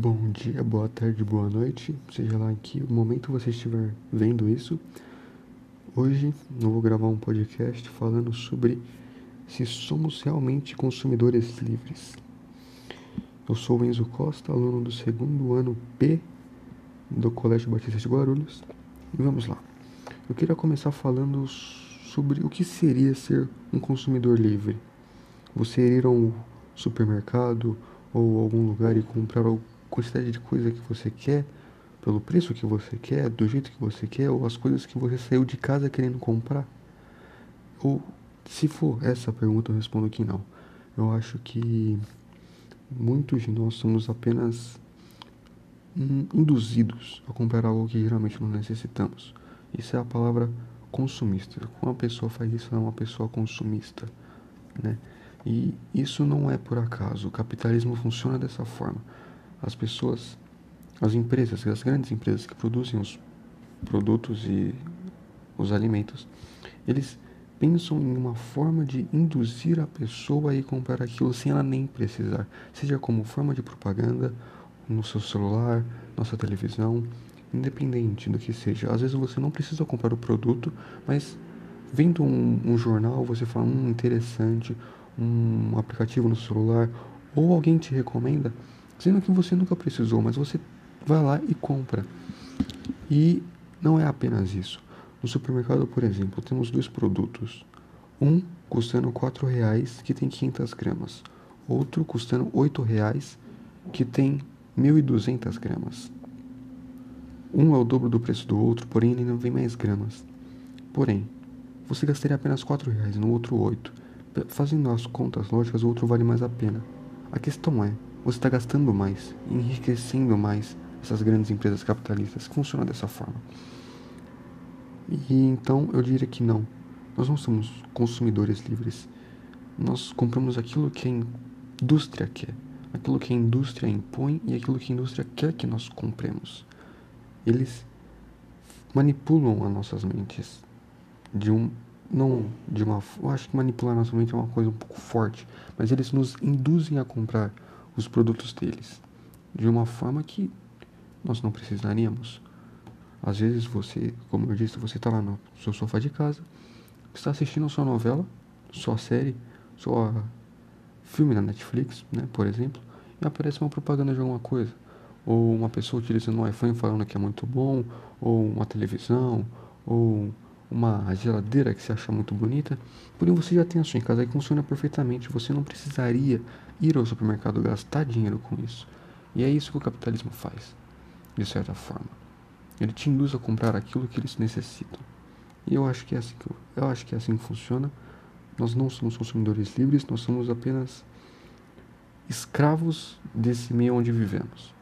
Bom dia, boa tarde, boa noite, seja lá em que momento você estiver vendo isso. Hoje eu vou gravar um podcast falando sobre se somos realmente consumidores livres. Eu sou o Enzo Costa, aluno do segundo ano B do Colégio Batista de Guarulhos. E vamos lá. Eu queria começar falando sobre o que seria ser um consumidor livre. Você ir a um supermercado ou algum lugar e comprar quantidade de coisa que você quer, pelo preço que você quer, do jeito que você quer, ou as coisas que você saiu de casa querendo comprar? Ou, se for essa pergunta, eu respondo que não. Eu acho que muitos de nós somos apenas induzidos a comprar algo que geralmente não necessitamos. Isso é a palavra consumista. Quando uma pessoa faz isso, ela é uma pessoa consumista, né? E isso não é por acaso. O capitalismo funciona dessa forma as pessoas, as empresas, as grandes empresas que produzem os produtos e os alimentos, eles pensam em uma forma de induzir a pessoa a ir comprar aquilo sem ela nem precisar, seja como forma de propaganda, no seu celular, na sua televisão, independente do que seja. Às vezes você não precisa comprar o produto, mas vendo um, um jornal você fala, hum, interessante, um aplicativo no celular, ou alguém te recomenda, sendo que você nunca precisou, mas você vai lá e compra. E não é apenas isso. No supermercado, por exemplo, temos dois produtos. Um custando R$ reais que tem 500 gramas. Outro custando R$ reais que tem 1.200 gramas. Um é o dobro do preço do outro, porém ele não vem mais gramas. Porém, você gastaria apenas R$ reais no outro 8. Fazendo as contas lógicas, o outro vale mais a pena. A questão é, você está gastando mais, enriquecendo mais essas grandes empresas capitalistas que funcionam dessa forma. E então eu diria que não. Nós não somos consumidores livres. Nós compramos aquilo que a indústria quer, aquilo que a indústria impõe e aquilo que a indústria quer que nós compremos. Eles manipulam as nossas mentes de um não de uma eu acho que manipular nossa mente é uma coisa um pouco forte, mas eles nos induzem a comprar os produtos deles de uma forma que nós não precisaríamos. Às vezes você, como eu disse, você está lá no seu sofá de casa, está assistindo sua novela, sua série, sua filme na Netflix, né, por exemplo, e aparece uma propaganda de alguma coisa. Ou uma pessoa utilizando um iPhone falando que é muito bom, ou uma televisão, ou uma geladeira que você acha muito bonita, porém você já tem a sua em casa e funciona perfeitamente. Você não precisaria ir ao supermercado gastar dinheiro com isso. E é isso que o capitalismo faz, de certa forma. Ele te induz a comprar aquilo que eles necessitam. E eu acho que é assim que, eu, eu acho que é assim que funciona. Nós não somos consumidores livres, nós somos apenas escravos desse meio onde vivemos.